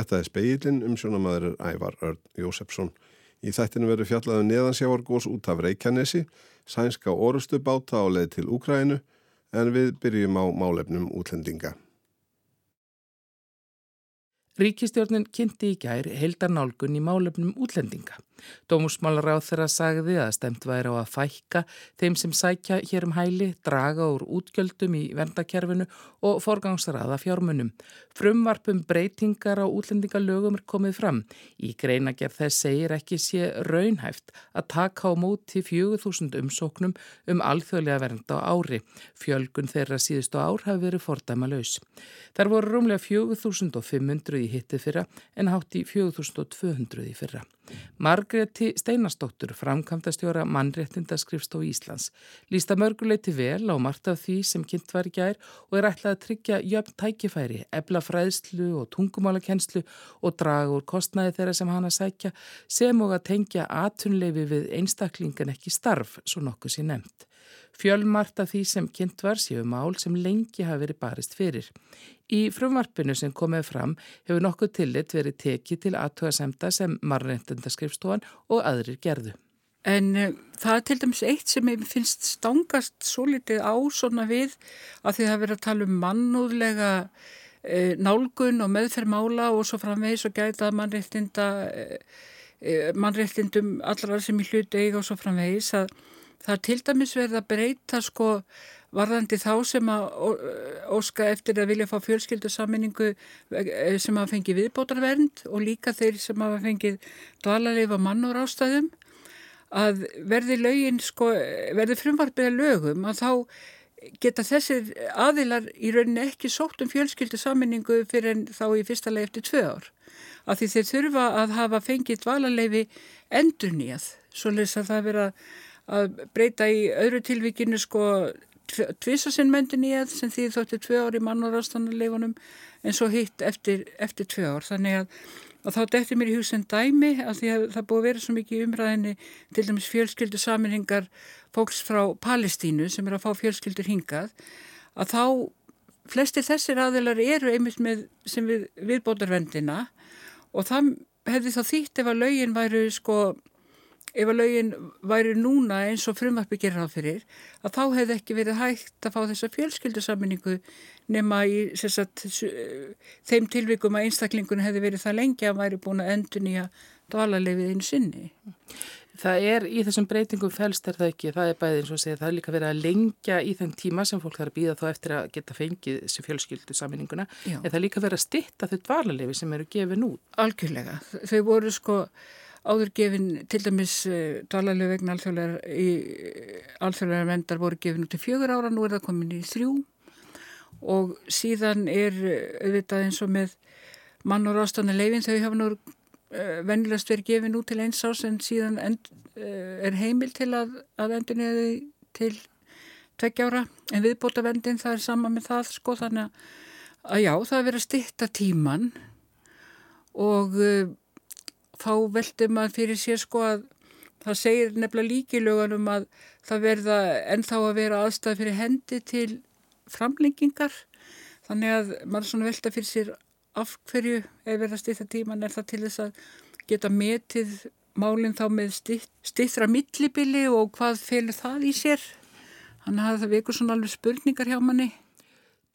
Þetta er speilin um sjónamaður Ævar Örn Jósefsson. Í þættinu verður fjallaðu um neðansjávargós út af Reykjanesi, sænska orustu báta á leið til Úkrænu en við byrjum á málefnum útlendinga. Ríkistjórnin kynnti í gær heildarnálgun í málefnum útlendinga. Dómusmálar á þeirra sagði að stemt væri á að fækka þeim sem sækja hér um hæli, draga úr útgjöldum í vendakerfinu og forgangsraða fjármunum. Frumvarpum breytingar á útlendingalögum er komið fram. Í greinagerð þess segir ekki sé raunhæft að taka á móti 4000 umsóknum um alþjóðlega vernda á ári. Fjölgun þeirra síðustu ár hafi verið fordæma laus. Þar voru rúmlega 4500 í hitti fyrra en hátt í 4200 í fyrra. Margreti Steinarstóttur, framkvæmdastjóra mannréttindaskrifstof Íslands, lísta mörguleiti vel á margt af því sem kynnt var í gær og er ætlað að tryggja jöfn tækifæri, ebla fræðslu og tungumálakennslu og draga úr kostnaði þeirra sem hana sækja sem og að tengja atunleifi við einstaklingan ekki starf, svo nokkuð sér nefnt. Fjölmarta því sem kynnt var séu mál sem lengi hafi verið barist fyrir. Í frumvarpinu sem komið fram hefur nokkuð tillit verið tekið til aðtöðasemta sem marrentendaskrifstofan og aðrir gerðu. En uh, það er til dæmis eitt sem finnst stangast svo litið á svona við að því það verið að tala um mannúðlega uh, nálgun og meðferðmála og svo framvegis og gæta mannréttinda, uh, mannréttindum allra sem í hlutu eiga og svo framvegis að það er til dæmis verið að breyta sko varðandi þá sem að óska eftir að vilja fá fjölskyldusamminningu eh, sem að fengi viðbótarvernd og líka þeir sem að fengi dvalarleif á mannur ástæðum að verði lögin sko, verði frumvarpið að lögum að þá geta þessir aðilar í rauninni ekki sótt um fjölskyldusamminningu fyrir en þá í fyrsta leið eftir tvö ár. Af því þeir þurfa að hafa fengið dvalarleifi endur nýjað svo leys að það vera að breyta í öðru tilvíkinu sko tvísasinn möndin í eð sem því þótti tvö ár í mannúðarstanarleifunum en svo hitt eftir, eftir tvö ár. Þannig að, að þá defti mér í hugsen dæmi að því að það búið að vera svo mikið umræðinni til dæmis fjölskyldu saminhingar fólks frá Palestínu sem er að fá fjölskyldur hingað að þá flesti þessir aðilar eru einmitt með sem við viðbótarvendina og það hefði þá þýtt ef að laugin væru sko ef að laugin væri núna eins og frumvarpi gerir á fyrir að þá hefði ekki verið hægt að fá þessa fjölskyldusamminningu nema í sagt, þeim tilvikum að einstaklingun hefði verið það lengi að væri búin að endur nýja dvalarlefið einu sinni. Það er í þessum breytingum fælst er það ekki, það er bæðið eins og segja, það er líka verið að lengja í þenn tíma sem fólk þarf að býða þá eftir að geta fengið þessi fjölskyldu samininguna, en það er líka verið að stitta þau dvalarlefi sem eru gefin út. Algjörlega, þau voru sko áður gefin til dæmis uh, dvalarlegu vegna alþjóðlega vendar voru gefin út í fjögur ára, nú er það komin í þrjú. Og síðan er auðvitað eins og með mann og rástanna leifin þau hafa nú uh, vennilegast verið gefin út til eins ás en síðan end, er heimil til að, að endur niður til tveggjára en viðbóta vendin það er sama með það sko þannig að já það er verið að stitta tíman og þá veldur maður fyrir sér sko að það segir nefnilega líkilögunum að það verða ennþá að vera aðstæð fyrir hendi til framlengingar. Þannig að maður svona velta fyrir sér af hverju ef verða stýtta tíman er það til þess að geta metið málinn þá með stýttra millibili og hvað felur það í sér? Þannig að það vekur svona alveg spurningar hjá manni.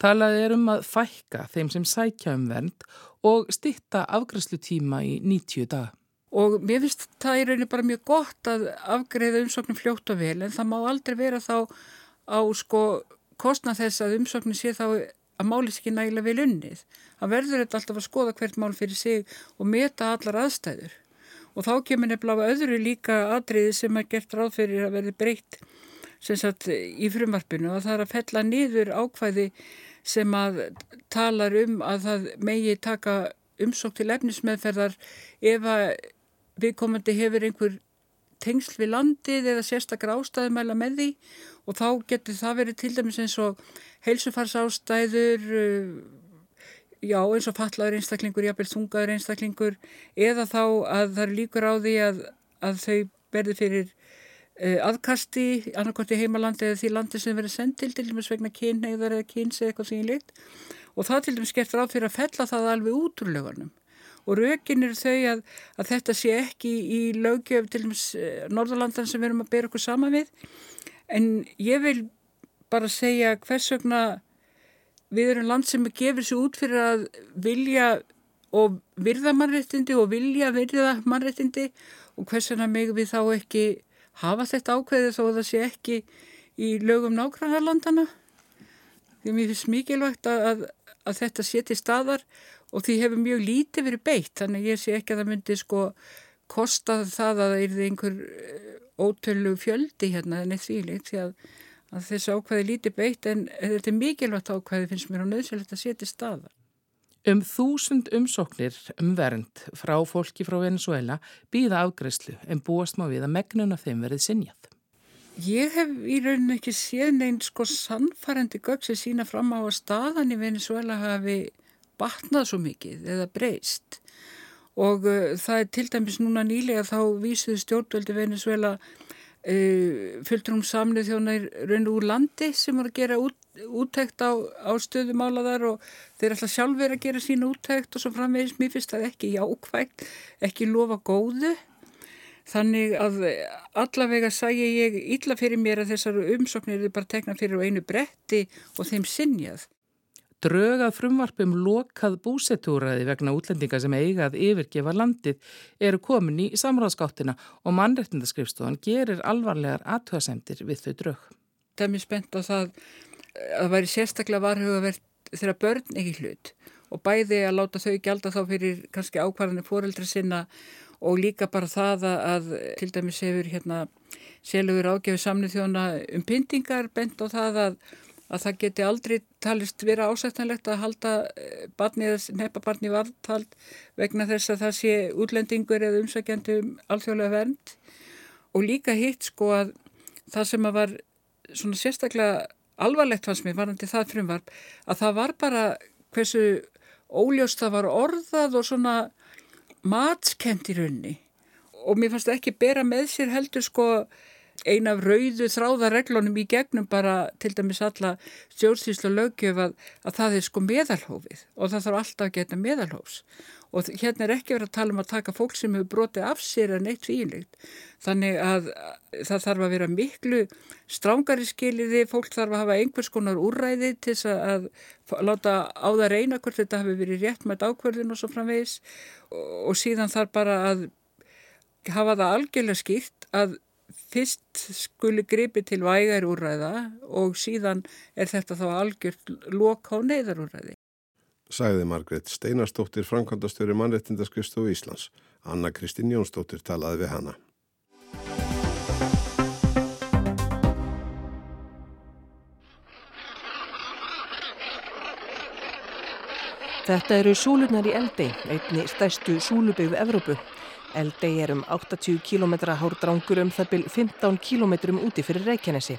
Talað er um að fækka þeim sem sækja um vernd og stitta afgræslutíma í 90 dag. Og mér finnst það í rauninu bara mjög gott að afgræða umsóknum fljótt og vel en það má aldrei vera þá á sko kostna þess að umsóknum sé þá að málið ekki nægilega vel unnið. Það verður þetta alltaf að skoða hvert mál fyrir sig og meta allar aðstæður. Og þá kemur nefnilega öðru líka atriði sem er gert ráð fyrir að verði breytt sagt, í frumarpinu og það er að fella niður ákvæði sem að talar um að það megi taka umsók til efnismeðferðar ef að viðkomandi hefur einhver tengsl við landið eða sérstakar ástæðumæla með því. Og þá getur það verið til dæmis eins og heilsufarsástæður, uh, já eins og fallaður einstaklingur, jafnvel þungaður einstaklingur eða þá að það er líkur á því að, að þau verði fyrir Eh, aðkasti annarkvæmti heimalandi eða því landi sem verið sendt til til dæmis vegna kynneigðar eða kyns eða eitthvað leitt og það til dæmis gert ráð fyrir að fella það alveg út úr lögunum. Og rökin eru þau að, að þetta sé ekki í lögjöf til dæmis eh, Norðurlandan sem við erum að bera okkur sama við. En ég vil bara segja hvers vegna við erum land sem gefur sér út fyrir að vilja og virða mannrettindi og vilja virða mannrettindi og hvers vegna mig við þá ekki hafa þetta ákveðið þó að það sé ekki í lögum nákvæmlega því mér finnst mikilvægt að, að, þetta sé til staðar og því hefur mjög lítið verið beitt þannig ég sé ekki að það myndi sko kosta það að það er einhver eh, ótölu fjöldi hérna en eitt þvílíkt því að, að þessu ákvæði lítið beitt en þetta er mikilvægt ákvæði finnst mér á nöðsynlegt að sé til staðar. Um þúsund umsóknir um vernd frá fólki frá Venezuela býða afgreyslu en búast má við að megnun af þeim verið sinjað. Ég hef í rauninu ekki séð neinn sko sannfærandi gögg sem sína fram á að staðan í Venezuela hafi batnað svo mikið eða breyst og uh, það er til dæmis núna nýlega þá vísuðu stjórnvöldi Venezuela uh, fulltrum samlið þjóna raun úr landi sem voru að gera út, úttækt á, á stöðumálaðar og þeir ætla sjálfur að gera sína úttækt og svo framvegis mér finnst það ekki jákvægt, ekki lofa góðu Þannig að allavega sæi ég illa fyrir mér að þessar umsóknir eru bara tekna fyrir einu bretti og þeim sinjað. Drögað frumvarpum lokað búsettúraði vegna útlendinga sem eigað yfirgefa landið eru komin í samráðskáttina og mannrettindaskrifstofan gerir alvarlegar aðtöðasemtir við þau drög. Það er mér spennt á það að það væri sérstaklega varhugavert þegar börn ekki hlut og bæði að láta þau gælda þá fyrir kannski ákvarðanir fóreldra sinna og líka bara það að, að til dæmis hefur hérna selur ágefið samnið þjóna um pyntingar bent á það að, að það geti aldrei talist vera ásættanlegt að halda eh, barni eða nefna barni vartald vegna þess að það sé útlendingur eða umsækjandi um alþjóðlega vernd. Og líka hitt sko að það sem að var svona sérstaklega alvarlegt fannst mér varandi það frumvarp að það var bara hversu óljóst það var orðað og svona matskent í raunni og mér fannst ekki bera með sér heldur sko eina af rauðu þráðareglunum í gegnum bara til dæmis alla stjórnsýslu lögjöf að, að það er sko meðalhófið og það þarf alltaf að geta meðalhófs. Og hérna er ekki verið að tala um að taka fólk sem hefur brotið af sér en eitt fílikt þannig að það þarf að vera miklu strángari skiliði, fólk þarf að hafa einhvers konar úrræði til þess að láta á það reyna hvort þetta hefur verið rétt með ákverðin og svo framvegis. Og síðan þarf bara að hafa það algjörlega skýrt að fyrst skuli gripi til vægar úrræða og síðan er þetta þá algjört lok á neyðarúrræði sagði Margret Steinarstóttir Frankondastöru mannrettindaskristofu Íslands. Anna Kristín Jónsdóttir talaði við hana. Þetta eru súlunar í Eldei, einni stærstu súlubyggðu Evrópu. Eldei er um 80 km hár drángur um það byrj 15 km úti fyrir Reykjanesi.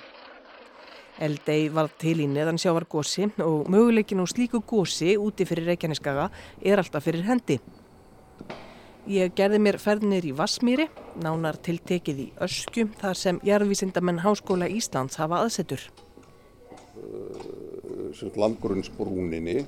Eldei var til í neðansjávargósi og möguleikin á slíku gósi úti fyrir Reykjaneskaga er alltaf fyrir hendi. Ég gerði mér ferðinir í Vassmýri, nánar tiltekið í Öskjum þar sem jarðvísindamenn Háskóla Íslands hafa aðsetur. Landgrunnsbrúninni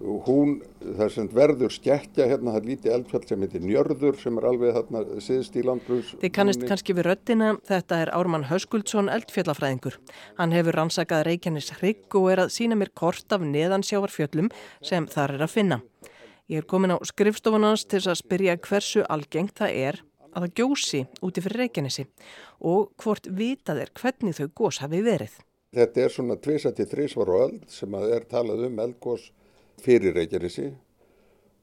hún, það er sem verður skekkja hérna, það er lítið eldfjall sem heitir Njörður sem er alveg þarna siðst í landgrunns Þið kannist kannski við röttina, þetta er Ármann Höskuldsson eldfjallafræðingur. Hann hefur rannsakað Reykjanes hrygg og er að sína mér kort af neðansjávarfjöllum sem þar er að finna. Ég er komin á skrifstofunans til að spyrja hversu algengt það er að það gjósi úti fyrir Reykjanesi og hvort vitað er hvernig þau gós hafi verið. Þetta er svona 2-3 var og öll sem að er talað um eldgós fyrir Reykjanesi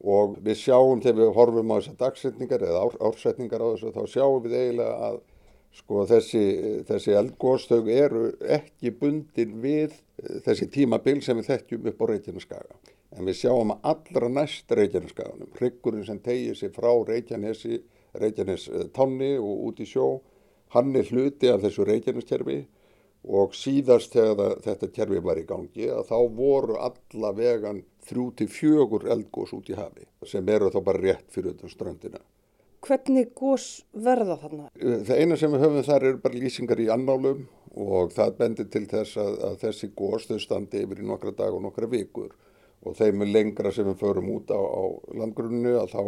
og við sjáum þegar við horfum á þessar dagsetningar eða ár, ársetningar á þessu þá sjáum við eiginlega að sko þessi, þessi eldgóðstög eru ekki bundin við þessi tímabil sem við þekkjum upp á Reykjaneskaga. En við sjáum að allra næst Reykjaneskaganum, hryggurinn sem tegir sig frá Reykjanesi, Reykjanes tanni og út í sjó, hann er hluti af þessu Reykjaneskerfi og síðast þegar þetta kerfi var í gangi að þá voru alla vegan þrjú til fjögur eldgós út í hafi sem eru þá bara rétt fyrir þetta ströndina. Hvernig gós verða þarna? Það eina sem við höfum þar eru bara lýsingar í annálum og það bendir til þess að, að þessi gós þau standi yfir í nokkra dag og nokkra vikur og þeim er lengra sem við förum út á, á landgrunnu að þá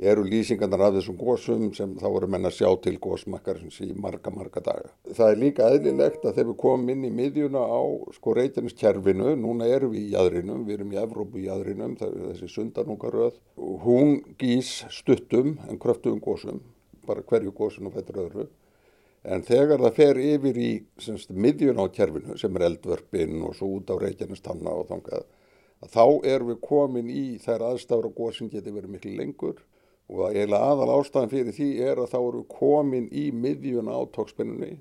eru lýsingarnar af þessum gósum sem þá eru menna sjá til gósmakkarins í marga, marga daga. Það er líka eðlilegt að þegar við komum inn í miðjuna á sko reytjarniskerfinu, núna erum við í jæðrinum, við erum í Evrópu í jæðrinum, þessi sundanúkaröð, hún gís stuttum en kröftum gósum, bara hverju gósun og fættur öðru. En þegar það fer yfir í semst, miðjuna á kerfinu sem er eldvörpinn og svo út á reytjarnistanna og þangað, þá erum við komin í þær aðstafra gósin geti verið miklu lengur og eiginlega aðal ástæðan fyrir því er að þá eru komin í miðjuna á tókspennunni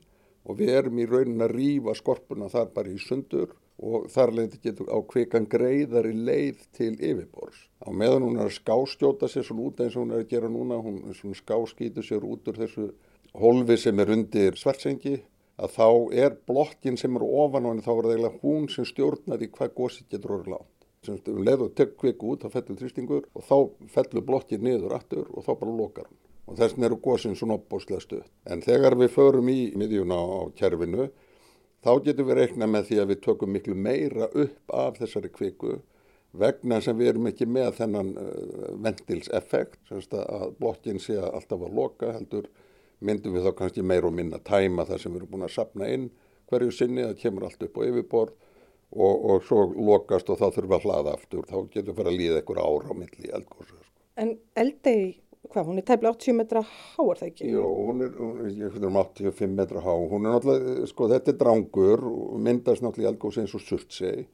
og við erum í raunin að rýfa skorpuna þar bara í sundur og þar leiði getur á kvikan greiðari leið til yfirbors. Á meðan hún er að skástjóta sér svona út eins og hún er að gera núna, hún skáskýtur sér út úr þessu holfi sem er undir svartsengi, að þá er blokkin sem er ofan á henni, þá er það eiginlega hún sem stjórnar í hvað gósið getur orðið lágt um leið og tek kviku út þá fellur þrýstingur og þá fellur blokkið niður aftur og þá bara lokar hann. Og þess vegna eru góðsinn svona opbóslega stuð en þegar við förum í miðjuna á kerfinu þá getum við reikna með því að við tökum miklu meira upp af þessari kviku vegna sem við erum ekki með þennan uh, ventilseffekt að blokkin sé alltaf að loka heldur myndum við þá kannski meira og minna tæma þar sem við erum búin að sapna inn hverju sinni það kemur allt upp á yfirborð og, og svo lokast og þá þurfum við að hlaða aftur þá getur við að fara að líða einhver ára á milli eldgóðs sko. En eldegi, hvað, hún er tæmlega 80 metra há er það ekki? Jó, hún er, hún er um 85 metra há hún er náttúrulega, sko þetta er drangur myndast náttúrulega eldgóðs eins og surtsegi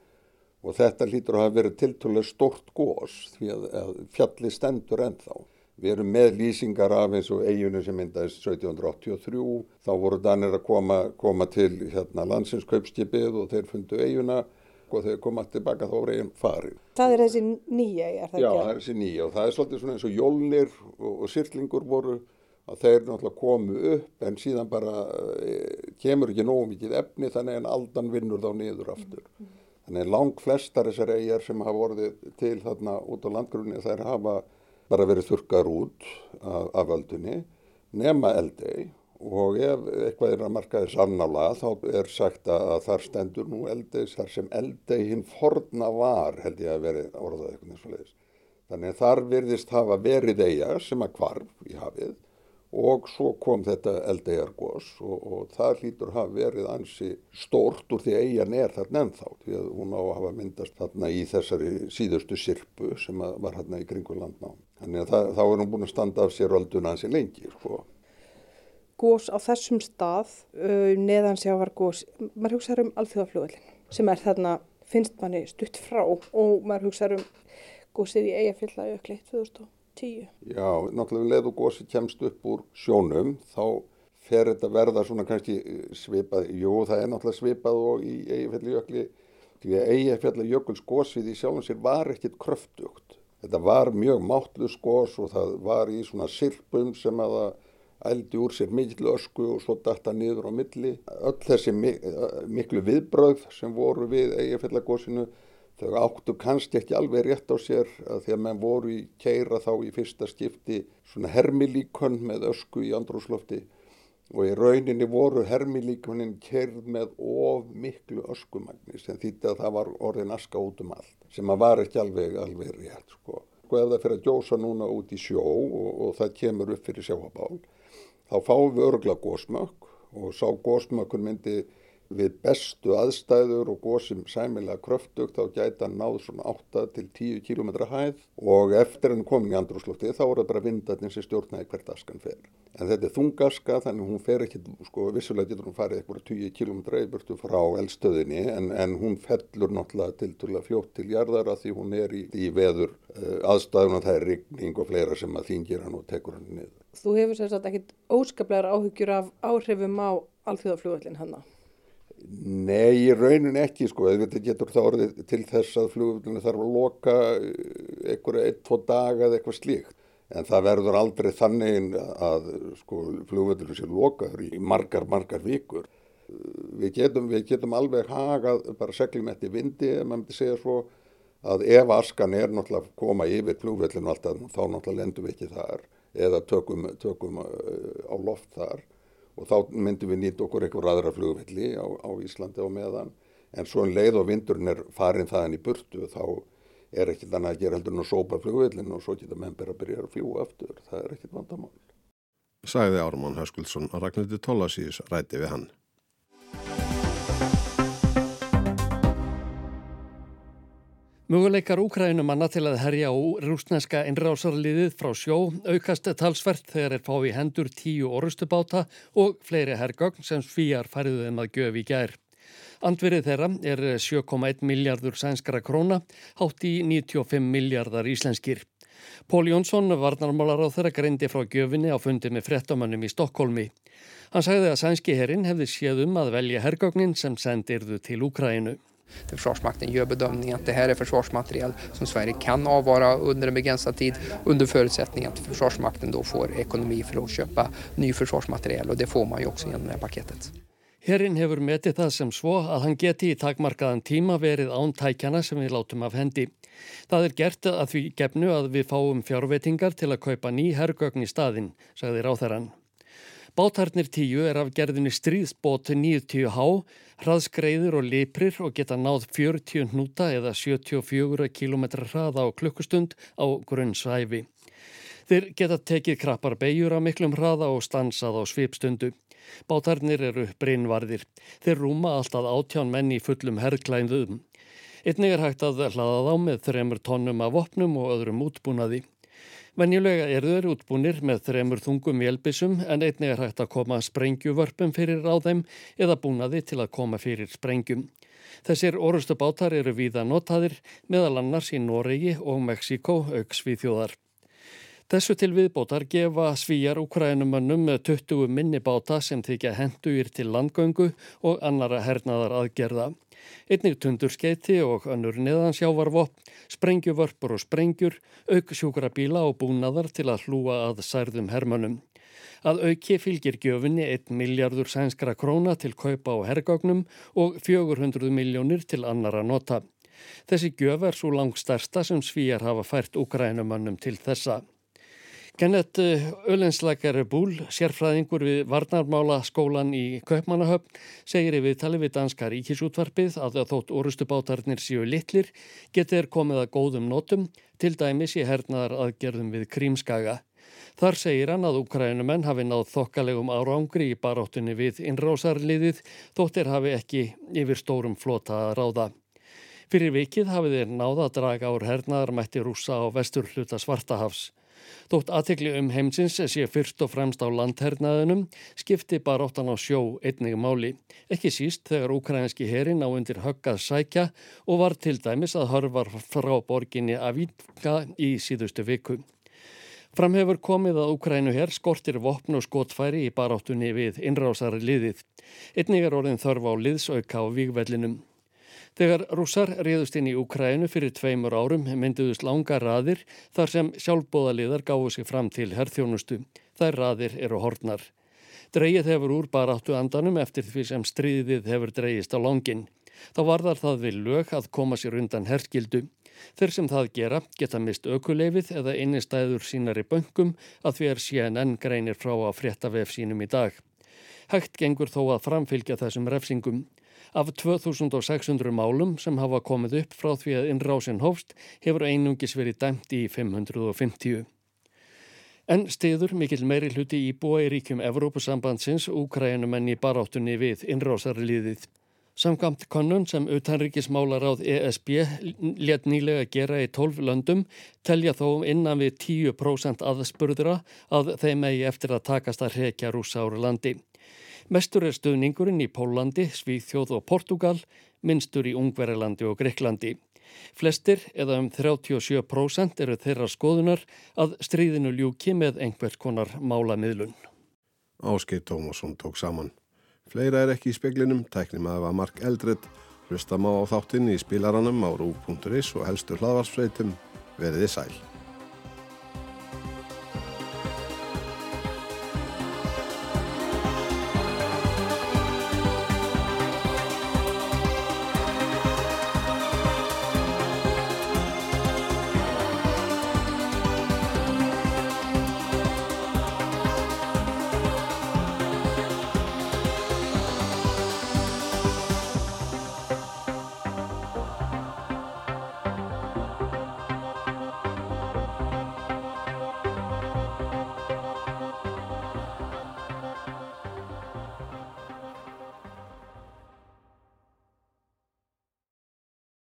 og þetta lítur að hafa verið tilturlega stort gós því að, að fjalli stendur ennþá Við erum með lýsingar af eins og eiginu sem myndaðist 1783, þá voru danir að koma, koma til hérna, landsinskaupskipið og þeir fundu eiguna og þeir koma tilbaka þá voru eigin farin. Það er þessi nýja, er það ekki? Já, það er þessi nýja og það er svolítið svona eins og jólnir og, og sýrlingur voru að þeir náttúrulega komu upp en síðan bara e, kemur ekki nógu mikið efni þannig en aldan vinnur þá niður aftur. Mm. Þannig lang flestar þessar eigjar sem hafa vorið til þarna út á landgrunni þær hafa bara verið þurkar út af, af völdunni nema eldei og ef eitthvað er að marka þess afnála þá er sagt að þar stendur nú eldei þar sem eldei hinn forna var held ég að verið orðað eitthvað eins og leiðis. Þannig að þar verðist hafa verið eiga sem að kvarf í hafið og svo kom þetta eldegargós og, og það hlýtur hafa verið ansi stórt úr því eigin er þarna ennþá því að hún á að hafa myndast þarna í þessari síðustu sirpu sem var þarna í kringu landnám. Þannig að það, þá er hún búin að standa af sér ölduna ansi lengi. Sko. Gós á þessum stað, uh, neðan sjávar gós, maður hugsaður um alþjóðafljóðalinn sem er þarna, finnst manni stutt frá og maður hugsaður um gósið í eigafilla aukli 2000 tíu. Já, náttúrulega leðu gósi kemst upp úr sjónum þá fer þetta verða svona kannski svipað, jú það er náttúrulega svipað og í Eyjafjallajökli því að Eyjafjallajökuls gósið í sjálfum sér var ekkit kröftugt. Þetta var mjög mátlus gós og það var í svona sirpum sem að það ældi úr sér miklu ösku og svo datta niður á milli. Öll þessi miklu viðbröð sem voru við Eyjafjallagósinu Þau áttu kannski ekki alveg rétt á sér að því að menn voru í keira þá í fyrsta skipti svona hermilíkon með ösku í andrúslofti og í rauninni voru hermilíkonin keirð með of miklu öskumagni sem þýtti að það var orðin aska út um allt sem að var ekki alveg, alveg rétt sko. Og ef það fyrir að gjósa núna út í sjó og, og það kemur upp fyrir sjáabál þá fáum við örgla gósmökk og sá gósmökkun myndi við bestu aðstæður og góðsum sæmilega kröftugt þá gæta náð svona 8 til 10 km hæð og eftir hann komin í andrúslufti þá er það bara vindarnir sem stjórnaði hvert askan fer. En þetta er þungaska þannig hún fer ekki, sko vissulega getur hún farið eitthvað 10 km reyburtu frá eldstöðinni en, en hún fellur náttúrulega til túrlega fljótt til jarðar að því hún er í, í veður uh, aðstæðun og það er rigning og fleira sem að þingir hann og tekur hann niður. Þú hefur sérstaklega ekkit óskaplegar áhugjur af áhrifum á alþjóðafljóðallin hanna? Nei, í raunin ekki sko, þetta getur það orðið til þess að flugvöldunni þarf að loka eh, einhverja eitt, tvo daga eða eitthvað slíkt. En það verður aldrei þannig að sko, flugvöldunni sé lokaður í margar, margar vikur. Við getum, við getum alveg hagað bara seglum eftir vindi, ef maður myndi segja svo, að ef askan er náttúrulega að koma yfir flugvöldunum alltaf, þá náttúrulega lendum við ekki þar eða tökum, tökum eh, á loft þar og þá myndum við nýta okkur einhver aðra flugvelli á, á Íslandi á meðan en svo en leið og vindurinn er farin þaðan í burtu þá er ekkit annað að gera heldur en að sópa flugvillin og svo geta menn bara að byrja að fljúa aftur. Það er ekkit vandamál. Sæði Ármann Höskuldsson að Ragnhildur Tólasíus ræti við hann. Möguleikar Úkrænumanna til að herja á rúsneska innrásarliðið frá sjó aukast talsvert þegar er fá í hendur tíu orustubáta og fleiri hergögn sem svíjar fariðum að gjöf í gær. Andverið þeirra er 7,1 miljardur sænskara króna, hátt í 95 miljardar íslenskir. Pól Jónsson, varnarmálar á þeirra, greindi frá gjöfinni á fundi með frettamannum í Stokkólmi. Hann sagði að sænski herrin hefði séð um að velja hergögnin sem sendirðu til Úkrænu. Försvarsmakten gör bedömningen att det här är försvarsmateriel som Sverige kan avvara under en begränsad tid under förutsättning att Försvarsmakten då får ekonomi för att köpa ny försvarsmateriel och det får man ju också genom det här paketet. Herrin hefur metið það sem svo að hann geti í takmarkaðan tíma verið án tækjana sem við látum af hendi. Það er gert að því gefnu að við fáum fjárveitingar til að kaupa ný herrgögn í staðin, sagði ráþarann. Bátarnir tíu er af gerðinni stríðsbót 90H, hraðskreiður og liprir og geta náð 40 hnúta eða 74 km hraða á klukkustund á grunnsvæfi. Þeir geta tekið krappar beigjur á miklum hraða og stansað á svipstundu. Bátarnir eru brinnvarðir. Þeir rúma alltaf átján menn í fullum herrklænðuðum. Einnig er hægt að hlaða þá með þremur tónnum af opnum og öðrum útbúnaði. Venjulega eru þeir útbúnir með þremur þungum hjálpisum en einnig er hægt að koma sprengjuvörpum fyrir á þeim eða búnaði til að koma fyrir sprengjum. Þessir orustu bátar eru víða notaðir meðal annars í Noregi og Mexiko auks við þjóðar. Þessu til viðbótar gefa svíjar úkrænumönnum með 20 minni báta sem þykja henduir til landgöngu og annara hernaðar aðgerða. Einnig tundur skeiti og önnur neðansjávarvopp, sprengjuvörpur og sprengjur, auk sjúkra bíla og búnaðar til að hlúa að særðum hermönum. Að auki fylgir gjöfunni 1 miljardur sænskra króna til kaupa á herrgögnum og 400 miljónir til annara nota. Þessi gjöf er svo langt stærsta sem svíjar hafa fært ukrænumannum til þessa. Kenneth Ölenslakar Búl, sérfræðingur við Varnarmála skólan í Kaupmannahöfn, segir í viðtali við Danska ríkisútvarpið að þótt orustubátarnir séu litlir getur komið að góðum nótum, til dæmis í hernaðar aðgerðum við Krímskaga. Þar segir hann að Ukrænumenn hafi náð þokkalegum árangri í baróttunni við innrósarliðið, þóttir hafi ekki yfir stórum flota að ráða. Fyrir vikið hafi þeir náða að draga úr hernaðarmætti rúsa á vestur hluta Svartahafs. Þótt aðtekli um heimsins sé fyrst og fremst á landhernaðunum skipti baróttan á sjó einnig máli. Ekki síst þegar ukrainski herin á undir höggað sækja og var til dæmis að hörvar frá borginni Avítka í síðustu viku. Fram hefur komið að Ukrænu herr skortir vopn og skotfæri í baróttunni við innrásari liðið. Einnig er orðin þörf á liðsauka á vígvellinum. Þegar rússar riðust inn í Ukrænu fyrir tveimur árum mynduðust langa raðir þar sem sjálfbóðaliðar gáðu sig fram til herrþjónustu. Þær raðir eru hortnar. Dreyið hefur úr baráttu andanum eftir því sem stríðið hefur dreyist á langin. Þá varðar það við lög að koma sér undan herskildu. Þeir sem það gera geta mist ökuleifið eða innistæður sínar í böngum að því er CNN greinir frá að frétta vef sínum í dag. Hægt gengur þó að framfylgja þessum refsingum. Af 2600 málum sem hafa komið upp frá því að innrásin hófst hefur einungis verið dæmt í 550. En stiður mikil meiri hluti íbúa í ríkjum Evrópusambandsins Úkrænumenn í baráttunni við innrásarliðið. Samkvæmt konun sem utanríkismálar áð ESB let nýlega gera í 12 löndum telja þó innan við 10% aðspurðura að þeim eigi eftir að takast að hrekja rúsa ára landi. Mestur er stöðningurinn í Pólandi, Svíþjóð og Portugal, minnstur í Ungverðarlandi og Greiklandi. Flestir, eða um 37% eru þeirra skoðunar að stríðinu ljúki með einhvers konar málamiðlun. Áskei Tómasson tók saman. Fleira er ekki í speklinum, tæknum að það var Mark Eldred, hlustam á þáttinn í spilaranum á rú.is og helstu hlaðvarsfreitum. Verðið sæl.